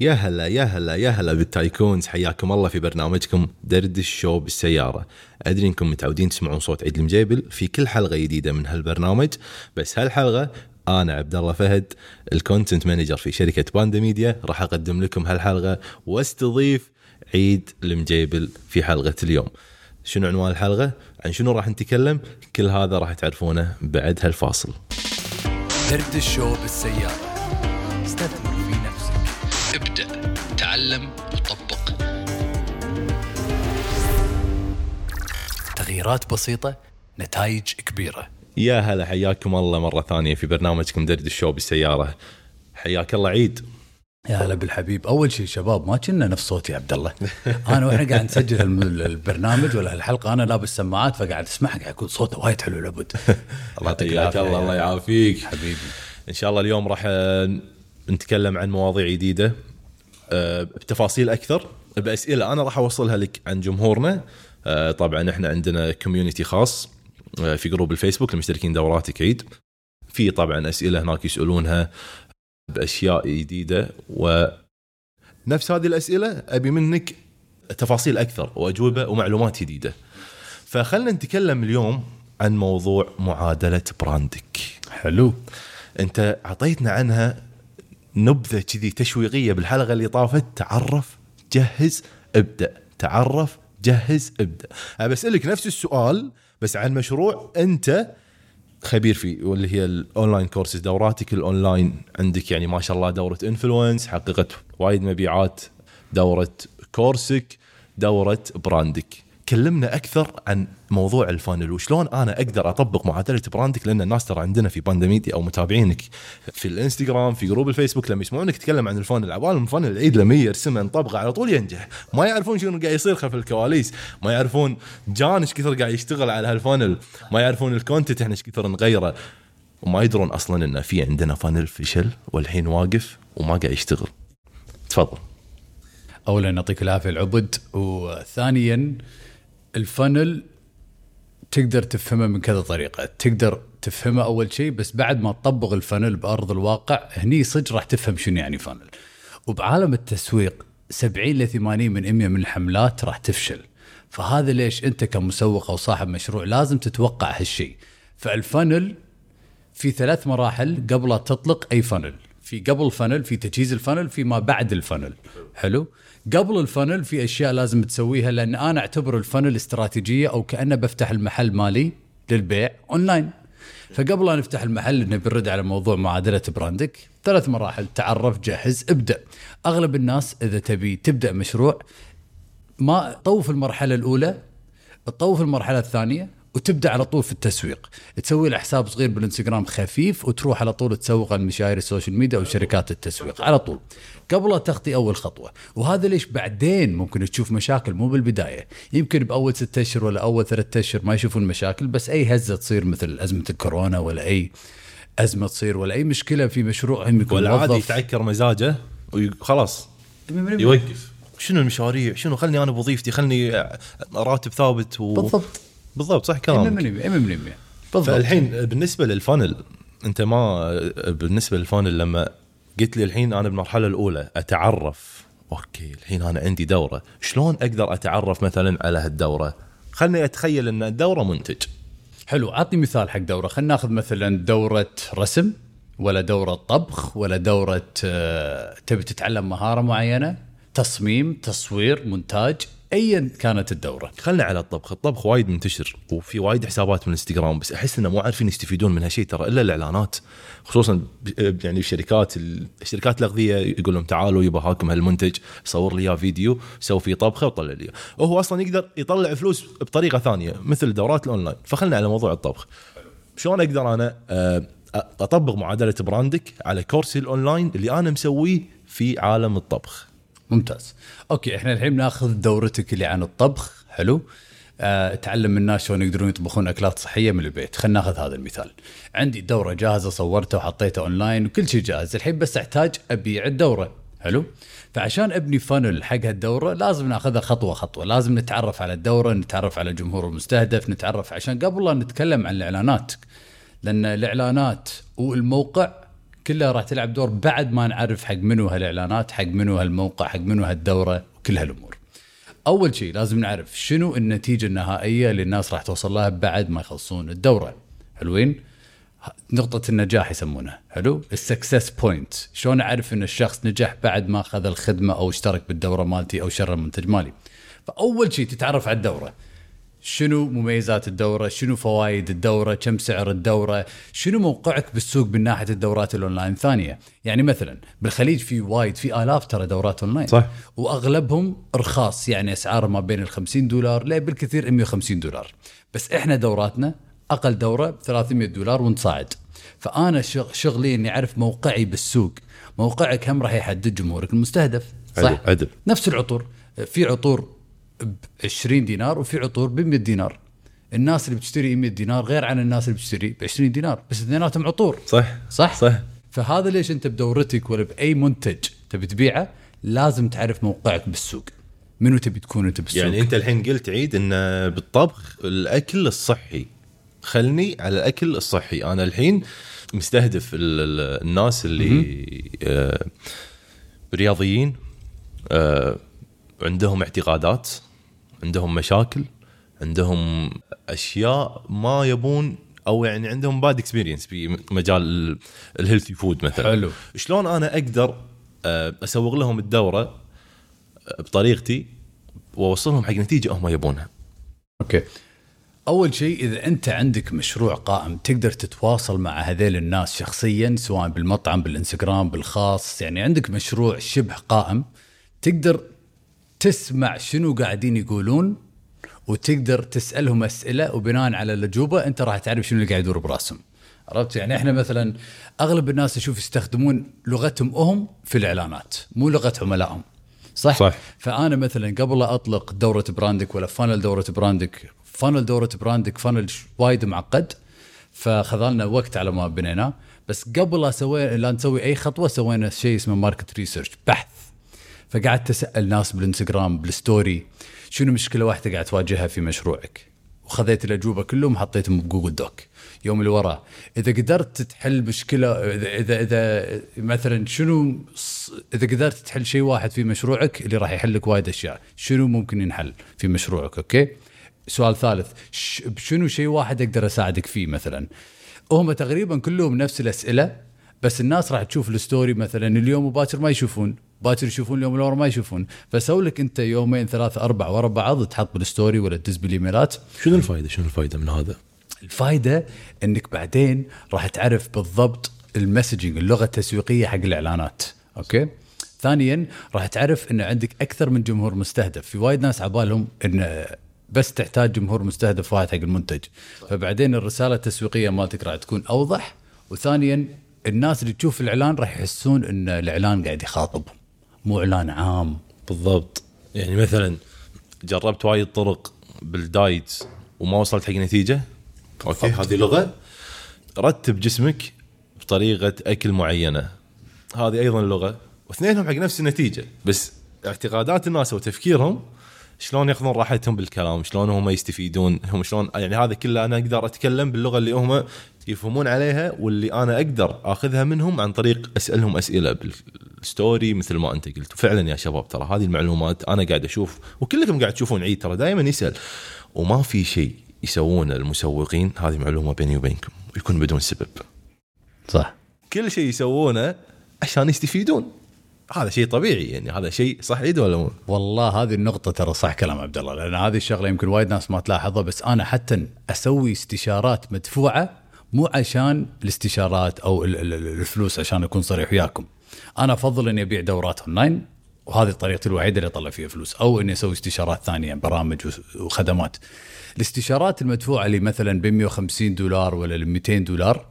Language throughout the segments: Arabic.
يا هلا يا هلا يا هلا بال tycoons حياكم الله في برنامجكم درد الشو بالسيارة. أدري إنكم متعودين تسمعون صوت عيد المجيبل في كل حلقة جديدة من هالبرنامج بس هالحلقة أنا عبد الله فهد ال content manager في شركة باندا ميديا راح أقدم لكم هالحلقة واستضيف عيد المجيبل في حلقة اليوم. شنو عنوان الحلقة؟ عن شنو راح نتكلم؟ كل هذا راح تعرفونه بعد هالفاصل. درد الشو بالسيارة. ابدأ تعلم وطبق تغييرات بسيطة نتائج كبيرة. يا هلا حياكم الله مرة ثانية في برنامجكم درد الشو بالسيارة. حياك الله عيد. يا هلا بالحبيب. أول شيء شباب ما كنا نفس صوتي يا عبد الله. أنا وإحنا قاعد نسجل البرنامج ولا الحلقة أنا لابس سماعات فقاعد أسمعها قاعد أقول صوته وايد حلو العبد الله يعطيك الله الله يعافيك. حبيبي. إن شاء الله اليوم راح آه، نتكلم عن مواضيع جديدة. بتفاصيل أكثر. باسئله أنا راح أوصلها لك عن جمهورنا. آه، طبعا إحنا عندنا community خاص آه، في group الفيسبوك لمشتركين دوراتك عيد في طبعا أسئلة هناك يسألونها بأشياء جديدة. ونفس هذه الأسئلة أبي منك تفاصيل أكثر وأجوبة ومعلومات جديدة. فخلنا نتكلم اليوم عن موضوع معادلة براندك. حلو. أنت أعطيتنا عنها نبذة كذي تشويقية بالحلقة اللي طافت. تعرف جهز ابدأ. تعرف جهز ابدأ. بسالك نفس السؤال بس عن مشروع أنت خبير فيه واللي هي ال online courses دوراتك الاونلاين عندك يعني ما شاء الله دورة influence حققت وايد مبيعات دورة كورسك دورة براندك كلمنا أكثر عن موضوع الفانل وشلون أنا أقدر أطبق معادلة براندك؟ لأن الناس ترى عندنا في باندا ميديا أو متابعينك في الإنستغرام في group الفيسبوك لما يسمعونك تتكلم عن ال funnel عبالهم funnel العيد لما يرسمه نطبقه على طول ينجح. ما يعرفون شنو قاعد يصير خلف الكواليس. ما يعرفون جم إيش كثر قاعد يشتغل على هال funnel. ما يعرفون ال content إحنا إيش كثر نغيره. وما يدرون أصلا إن في عندنا funnel فشل والحين واقف وما قاعد يشتغل. تفضل. اولا يعطيك العافية العبد وثانيا الفنل تقدر تفهمه من كذا طريقة. تقدر تفهمه أول شيء بس بعد ما تطبق الفنل بأرض الواقع هني صدق راح تفهم شنو يعني فنل وبعالم التسويق 70 ل 80 من 100 من الحملات راح تفشل. فهذا ليش أنت كمسوق أو صاحب مشروع لازم تتوقع هالشيء. فالفنل في ثلاث مراحل قبل تطلق أي فنل في قبل ال funnel في تجهيز ال funnel في ما بعد ال funnel حلو؟ قبل ال funnel في أشياء لازم تسويها لأن أنا أعتبر ال funnel استراتيجية أو كأنه بفتح المحل مالي للبيع اونلاين فقبل لا نفتح المحل نبي نرد على موضوع معادلة براندك. ثلاث مراحل. تعرف جهز ابدأ. أغلب الناس إذا تبي تبدأ مشروع تطوف المرحلة الأولى تطوف المرحلة الثانية وتبدأ على طول في التسويق. تسوي له حساب صغير بالانستغرام خفيف وتروح على طول تسوق عن مشاهير السوشيال ميديا أو شركات التسويق على طول. قبل لا تخطي أول خطوة. وهذا ليش بعدين ممكن تشوف مشاكل مو بالبداية. يمكن بأول ستة أشهر ولا أول ثلاثة أشهر ما يشوفون مشاكل بس أي هزة تصير مثل أزمة الكورونا ولا أي أزمة تصير ولا أي مشكلة في مشروع هم يكون والعادي موظف. يتعكر مزاجه وخلاص يوقف. شنو المشاريع؟ شنو؟ خلني أنا بوظيفتي خلني راتب ثابت و... بالضبط. بالضبط صح 100% كلامك 100% بالضبط. فالحين بالنسبة لل funnel أنت ما بالنسبة لل funnel لما قلت لي الحين أنا بالمرحلة الأولى أتعرف أوكي الحين أنا عندي دورة شلون أقدر أتعرف مثلا على هالدورة؟ خلني أتخيل إن الدورة منتج. حلو عطني مثال حق دورة. خلينا ناخذ مثلا دورة رسم ولا دورة طبخ ولا دورة آه، تبي تتعلم مهارة معينة؟ تصميم تصوير مونتاج. ايا كانت الدورة. خلنا على الطبخ. الطبخ وايد منتشر وفي وايد حسابات من الانستغرام بس أحس إنه مو عارفين يستفيدون من هالشيء ترى إلا الإعلانات خصوصا يعني الشركات الشركات الأغذية يقول لهم تعالوا يبا هاكم هالمنتج صور لي فيديو سوي فيه طبخة وطلع لي. وهو أصلا يقدر يطلع فلوس بطريقة ثانية مثل الدورات الأونلاين. فخلنا على موضوع الطبخ. شلون أقدر أنا آه، أطبق معادلة براندك على course ي ال online اللي أنا مسويه في عالم الطبخ؟ ممتاز. أوكي إحنا الحين بناخذ دورتك اللي عن الطبخ. حلو. آه، تعلم الناس شلون يقدرون يطبخون أكلات صحية من البيت. خلينا ناخذ هذا المثال. عندي دورة جاهزة صورتها وحطيتها أونلاين وكل شيء جاهز. الحين بس أحتاج أبيع الدورة. حلو. فعشان أبني funnel حق هالدورة لازم ناخذها خطوة خطوة. لازم نتعرف على الدورة نتعرف على الجمهور المستهدف نتعرف عشان قبل لا نتكلم عن الإعلانات. لأن الإعلانات والموقع كلها راح تلعب دور بعد ما نعرف حق منو هالاعلانات حق منو هالموقع حق منو هالدورة وكل هالأمور. أول شيء لازم نعرف شنو النتيجة النهائية اللي الناس راح توصل لها بعد ما يخلصون الدورة. حلوين؟ نقطة النجاح يسمونها. حلو؟ ال success point. شلون اعرف إن الشخص نجح بعد ما أخذ الخدمة أو اشترك بالدورة مالتي أو شرى منتج مالي؟ فأول شيء تتعرف على الدورة. شنو مميزات الدورة؟ شنو فوائد الدورة؟ كم سعر الدورة؟ شنو موقعك بالسوق من ناحية الدورات الأونلاين؟ ثانية يعني مثلا بالخليج في وايد في آلاف ترى دورات أونلاين. صح. وأغلبهم رخاص يعني أسعار ما بين ال 50 دولار لا بالكثير 150 دولار. بس إحنا دوراتنا أقل دورة ب 300 دولار ونصاعد. فأنا شغ- شغلي إني أعرف موقعي بالسوق. موقعك هم راح يحدد جمهورك المستهدف. صح؟ عدل- عدل. نفس العطور. في عطور ب 20 دينار وفي عطور ب 100 دينار. الناس اللي بتشتري 100 دينار غير عن الناس اللي بتشتري ب 20 دينار بس اثنيناتهم عطور. صح. صح؟ صح. فهذا ليش انت بدورتك ولا بأي منتج تبي تبيعه لازم تعرف موقعك بالسوق. منو تبي تكون انت بالسوق؟ يعني انت الحين قلت عيد إن بالطبخ الأكل الصحي. خلني على الأكل الصحي. أنا الحين مستهدف ال- ال- الناس اللي آه رياضيين آه عندهم اعتقادات. عندهم مشاكل عندهم أشياء ما يبون أو يعني عندهم bad experience في مجال ال healthy food مثلا. حلو. شلون أنا أقدر آه، أسوق لهم الدورة آه، بطريقتي وأوصلهم حق نتيجة هم يبونها. أوكي. أول شيء إذا أنت عندك مشروع قائم تقدر تتواصل مع هذيل الناس شخصيا سواء بالمطعم بالإنستغرام بالخاص يعني عندك مشروع شبه قائم تقدر تسمع شنو قاعدين يقولون وتقدر تسألهم أسئلة وبناء على الأجوبة أنت راح تعرف شنو اللي قاعد يدور براسهم. عرفت؟ يعني إحنا مثلا أغلب الناس أشوف يستخدمون لغتهم هم في الإعلانات مو لغه عملائهم صح؟ صح. فأنا مثلا قبل لا أطلق دورة براندك ولا funnel دورة براندك funnel دورة براندك funnel وايد معقد فخذالنا وقت على ما بنيناه. بس قبل لا سوي لا نسوي أي خطوة سوينا شيء اسمه market research بحث. فقعدت أسأل ناس بالإنستغرام بال story شنو مشكلة واحدة قاعد تواجهها في مشروعك؟ وخذيت الأجوبة كلهم حطيتهم ب Google Doc يوم اللي وراه. إذا قدرت تحل مشكلة إذا إذا, إذا مثلا شنو إذا قدرت تحل شيء واحد في مشروعك اللي راح يحل لك وايد أشياء شنو ممكن ينحل في مشروعك؟ أوكي؟ سؤال ثالث شنو شيء واحد أقدر أساعدك فيه مثلا؟ هم تقريبا كلهم نفس الأسئلة بس الناس راح تشوف ال story مثلا اليوم وباكر ما يشوفون باكر يشوفون اليوم ورا ما يشوفون. فسوي لك أنت يومين ثلاثة أربعة ورا بعض تحط بال story ولا تدز بالإيميلات. شنو الفائده شنو الفائده من هذا؟ الفائده إنك بعدين راح تعرف بالضبط ال messaging اللغة التسويقية حق الإعلانات. أوكي؟ ثانيا راح تعرف إن عندك أكثر من جمهور مستهدف. في وايد ناس عبالهم إن بس تحتاج جمهور مستهدف واحد حق المنتج. فبعدين الرسالة التسويقية مالتك راح تكون أوضح. وثانيا الناس اللي تشوف الإعلان راح يحسون إن الإعلان قاعد يخاطبهم مو إعلان عام. بالضبط. يعني مثلا جربت وايد طرق بالدايت وما وصلت حق نتيجة؟ أوكي. هذه لغة؟ رتب جسمك بطريقة أكل معينة. هذه أيضا لغة. واثنينهم حق نفس النتيجة. بس اعتقادات الناس وتفكيرهم شلون ياخذون راحتهم بالكلام شلون هم يستفيدون هم شلون يعني هذا كله أنا أقدر أتكلم باللغة اللي هم يفهمون عليها واللي أنا أقدر أخذها منهم عن طريق أسألهم أسئلة بالستوري مثل ما أنت قلت. وفعلا يا شباب ترى هذه المعلومات أنا قاعد أشوف وكلكم قاعد تشوفون عيد ترى دائما يسأل. وما في شيء يسوونه المسوقين هذه معلومة بيني وبينكم يكون بدون سبب. صح. كل شيء يسوونه عشان يستفيدون. هذا شيء طبيعي يعني هذا شيء صح عيد ولا مو؟ والله هذه النقطة ترى صح كلام عبد الله لأن هذه الشغلة يمكن وايد ناس ما تلاحظها بس أنا حتى أسوي استشارات مدفوعة مو عشان الاستشارات ال- الفلوس عشان أكون صريح وياكم. أنا أفضل إني أبيع دورات أونلاين وهذه طريقتي الوحيدة اللي أطلع فيها فلوس أو إني أسوي استشارات ثانية برامج وخدمات. الاستشارات المدفوعة اللي مثلا ب 150 دولار ولا ل 200 دولار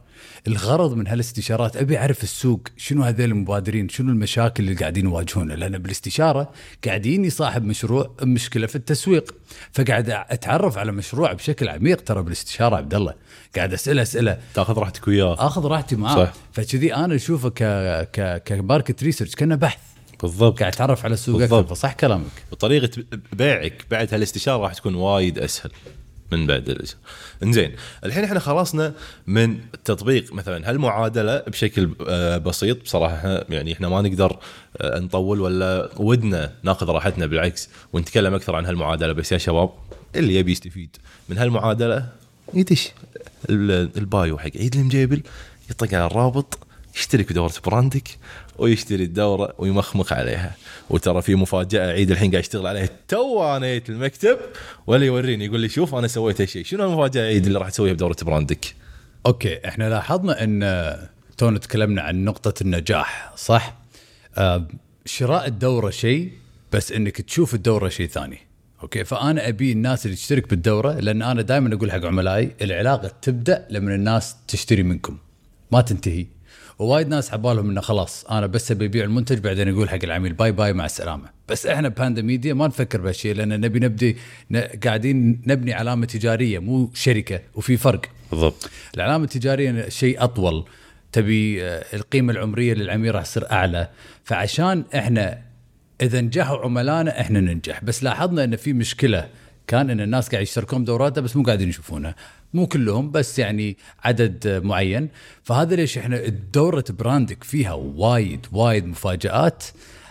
الغرض من هالاستشارات أبي أعرف السوق شنو هذول المبادرين شنو المشاكل اللي قاعدين يواجهونها؟ لأن بالاستشارة قاعدين صاحب مشروع مشكلة في التسويق. فقاعد أتعرف على مشروع بشكل عميق ترى بالاستشارة عبد الله. قاعد أسأله اسئله تأخذ راحتك وياه. آخذ راحتي معاه. صح. فكذي أنا أشوفه ك ك كماركت ريسيرش كأنه بحث. بالضبط. قاعد أتعرف على السوق أكثر بالضبط. فصح كلامك. وطريقة بيعك بعد هالاستشارة راح تكون وايد أسهل. من بعد الإجازة. إنزين الحين إحنا خلصنا من تطبيق مثلا هالمعادله بشكل آه، بسيط؟ بصراحة يعني إحنا ما نقدر آه، نطول ولا ودنا ناخذ راحتنا بالعكس ونتكلم أكثر عن هالمعادلة. بس يا شباب اللي يبي يستفيد من هالمعادلة يدش ال- bio حق عيد المجيبل يطق على الرابط يشترك بدورة براندك ويشتري الدورة ويمخمخ عليها. وترى في مفاجأة عيد الحين قاعد يشتغل عليها تو أنا جيت المكتب ولا يوريني يقول لي شوف أنا سويت هالشيء شنو المفاجأة عيد اللي راح تسويها بدورة براندك؟ أوكي إحنا لاحظنا إن تونا تكلمنا عن نقطة النجاح صح؟ آه شراء الدورة شيء بس إنك تشوف الدورة شيء ثاني. أوكي فأنا أبي الناس اللي تشترك بالدورة لأن أنا دائما أقول حق عملائي العلاقة تبدأ لما الناس تشتري منكم. ما تنتهي. ووايد ناس عبالهم إنه خلاص أنا بس أبي أبيع المنتج بعدين أقول حق العميل bye bye مع السلامة. بس إحنا باندا ميديا ما نفكر بهالشيء لأن نبي نبدي ن- قاعدين نبني علامة تجارية مو شركة وفي فرق. بالضبط. العلامة التجارية شيء أطول تبي آه، القيمة العمرية للعميل راح تصير أعلى. فعشان إحنا إذا نجحوا عملائنا إحنا ننجح. بس لاحظنا إن في مشكلة كان إن الناس قاعد يشتركون بدوراتها بس مو قاعدين يشوفونها مو كلهم بس يعني عدد معين. فهذا ليش إحنا دورة براندك فيها وايد وايد مفاجآت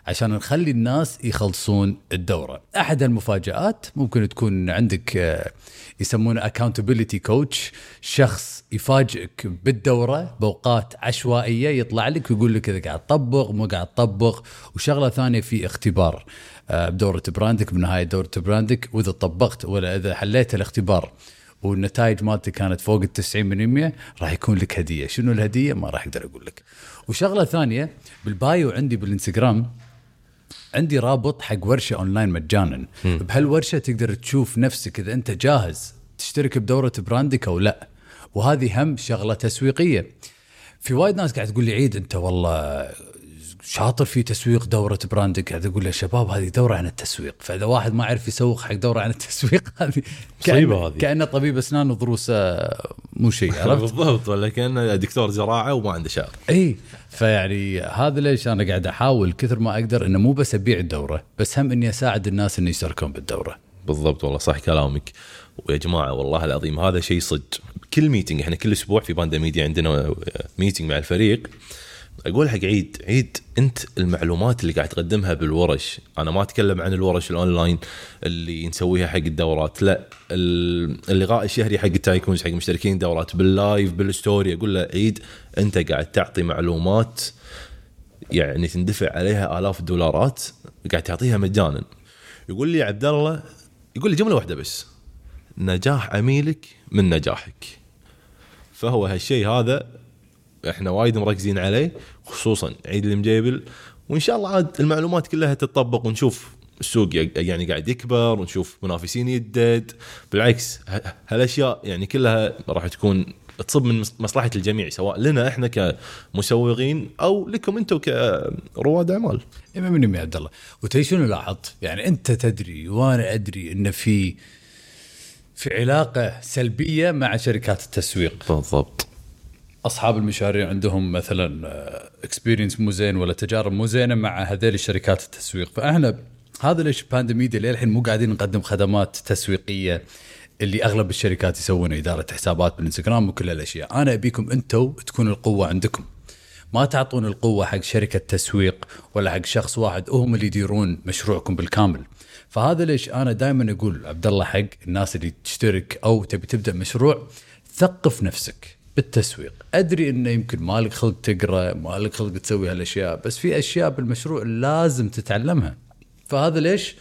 عشان نخلي الناس يخلصون الدورة. أحد المفاجات ممكن تكون عندك آه، يسمونه accountability coach شخص يفاجئك بالدورة بأوقات عشوائية يطلع لك ويقول لك إذا قاعد تطبق مو قاعد تطبق. وشغلة ثانية في اختبار آه، بدورة براندك بنهاية دورة براندك وإذا طبقت ولا إذا حليت الاختبار. والنتائج مالتي كانت فوق ال 90% راح يكون لك هدية، شنو الهدية؟ ما راح أقدر أقول لك. وشغلة ثانية بال bio عندي بالإنستغرام عندي رابط حق ورشة أونلاين مجانا. بهالورشة تقدر تشوف نفسك إذا أنت جاهز تشترك بدورة براندك أو لا. وهذه هم شغلة تسويقية. في وايد ناس قاعد تقول لي عيد أنت والله شاطر في تسويق دورة براندك. قاعد أقول له شباب هذه دورة عن التسويق. فإذا واحد ما يعرف يسوق حق دورة عن التسويق هذه مصيبة كأنه- هذه. كأنه طبيب أسنان وضروسه مو شيء عرفت؟ بالضبط ولا كان دكتور زراعة وما عنده شعر إي فيعني هذا ليش أنا قاعد أحاول كثر ما أقدر إنه مو بس أبيع الدورة بس هم إني أساعد الناس إنه يشتركون بالدورة. بالضبط والله صح كلامك. ويا جماعة والله العظيم هذا شيء صدق. كل meeting إحنا كل أسبوع في باندا ميديا عندنا meeting مع الفريق. أقول حق عيد عيد أنت المعلومات اللي قاعد تقدمها بالورش. أنا ما أتكلم عن الورش الأونلاين اللي نسويها حق الدورات لا ال- اللقاء الشهري حق ال tycoons حق مشتركين دورات بال live بال story. أقول له عيد أنت قاعد تعطي معلومات يعني تندفع عليها آلاف الدولارات قاعد تعطيها مجانا. يقول لي عبد الله يقول لي جملة واحدة بس. نجاح عميلك من نجاحك. فهو هالشيء هذا إحنا وايد مركزين عليه خصوصا عيد المجيبل. وإن شاء الله عاد المعلومات كلها تطبق ونشوف السوق يعني قاعد يكبر ونشوف منافسين يدد. بالعكس هالأشياء يعني كلها راح تكون تصب من مص- مصلحة الجميع سواء لنا إحنا كمسوقين أو لكم أنتم كرواد أعمال. إما مني يا عبد الله. وتدري شنو لاحظت؟ يعني أنت تدري وأنا أدري إن في في علاقة سلبية مع شركات التسويق. بالضبط. أصحاب المشاريع عندهم مثلا experience مو زين ولا تجارب مو زينة مع هذيل الشركات التسويق. فاحنا هذا ليش باندا ميديا للحين مو قاعدين نقدم خدمات تسويقية اللي أغلب الشركات يسوونها إدارة حسابات بالإنستغرام وكل الأشياء. أنا أبيكم أنتم تكون القوة عندكم. ما تعطون القوة حق شركة تسويق ولا حق شخص واحد هم اللي يديرون مشروعكم بالكامل. فهذا ليش أنا دائما أقول عبد الله حق الناس اللي تشترك أو تبي تبدأ مشروع ثقف نفسك. بالتسويق. أدري انه يمكن مالك خلق تقرأ مالك خلق تسوي هالأشياء بس في أشياء بالمشروع لازم تتعلمها. فهذا ليش؟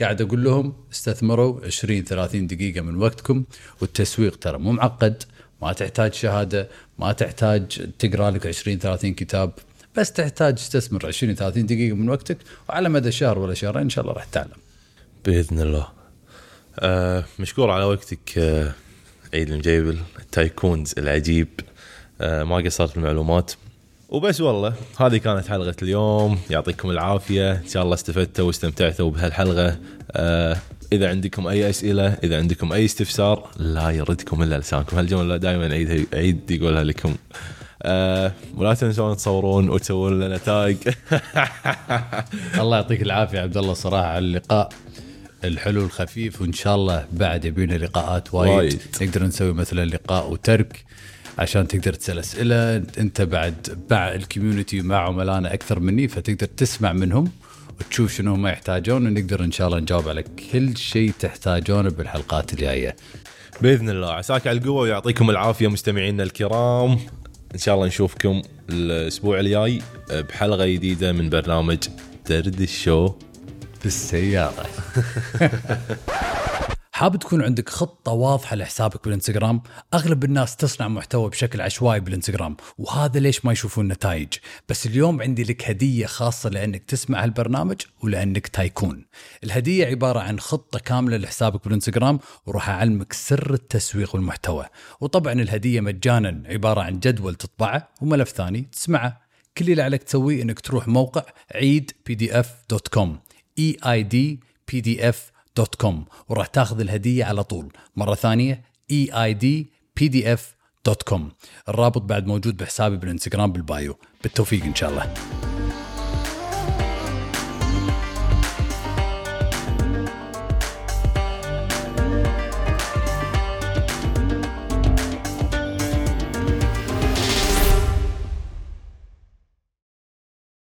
قاعد أقول لهم استثمروا 20 30 دقيقة من وقتكم والتسويق ترى مو معقد. ما تحتاج شهادة ما تحتاج تقرأ لك 20 30 كتاب بس تحتاج تستثمر 20 30 دقيقة من وقتك وعلى مدى شهر ولا شهرين إن شاء الله راح تتعلم. بإذن الله. آه مشكور على وقتك آه عيد المجيبل التايكونز العجيب. آه ما قصرت المعلومات. وبس والله هذه كانت حلقة اليوم. يعطيكم العافية. إن شاء الله استفدتوا واستمتعتوا بهالحلقة. آه إذا عندكم أي أسئلة إذا عندكم أي استفسار لا يردكم إلا لسانكم. هالجملة دائما عيد عيد يقولها لكم. آه ولا تنسون تصورون وتسوون لنا تاج الله يعطيك العافية عبد الله صراحة على اللقاء. الحلو الخفيف وإن شاء الله بعد يبينا لقاءات وايد, وايد. نقدر نسوي مثلا لقاء وترك عشان تقدر تسأل أسئلة. انت بعد مع الكوميونتي مع عملائنا أكثر مني فتقدر تسمع منهم وتشوف شنو هم يحتاجون ونقدر إن شاء الله نجاوب على كل شيء تحتاجونه بالحلقات الجاية. بإذن الله. عساك على القوة ويعطيكم العافية مستمعينا الكرام. إن شاء الله نشوفكم الأسبوع الجاي بحلقة جديدة من برنامج درد الشو. بالسيارة. حاب تكون عندك خطة واضحة لحسابك بالإنستغرام؟ أغلب الناس تصنع محتوى بشكل عشوائي بالإنستغرام وهذا ليش ما يشوفون نتائج. بس اليوم عندي لك هدية خاصة لأنك تسمع هالبرنامج ولأنك تايكون. الهدية عبارة عن خطة كاملة لحسابك بالإنستغرام وراح أعلمك سر التسويق والمحتوى. وطبعا الهدية مجانا عبارة عن جدول تطبعه وملف ثاني تسمعه. كل اللي عليك تسويه إنك تروح موقع عيد PDF dot com com وراح تاخذ الهدية على طول. F dot com الرابط بعد موجود بحسابي بالانستغرام بال bio. بالتوفيق إن شاء الله.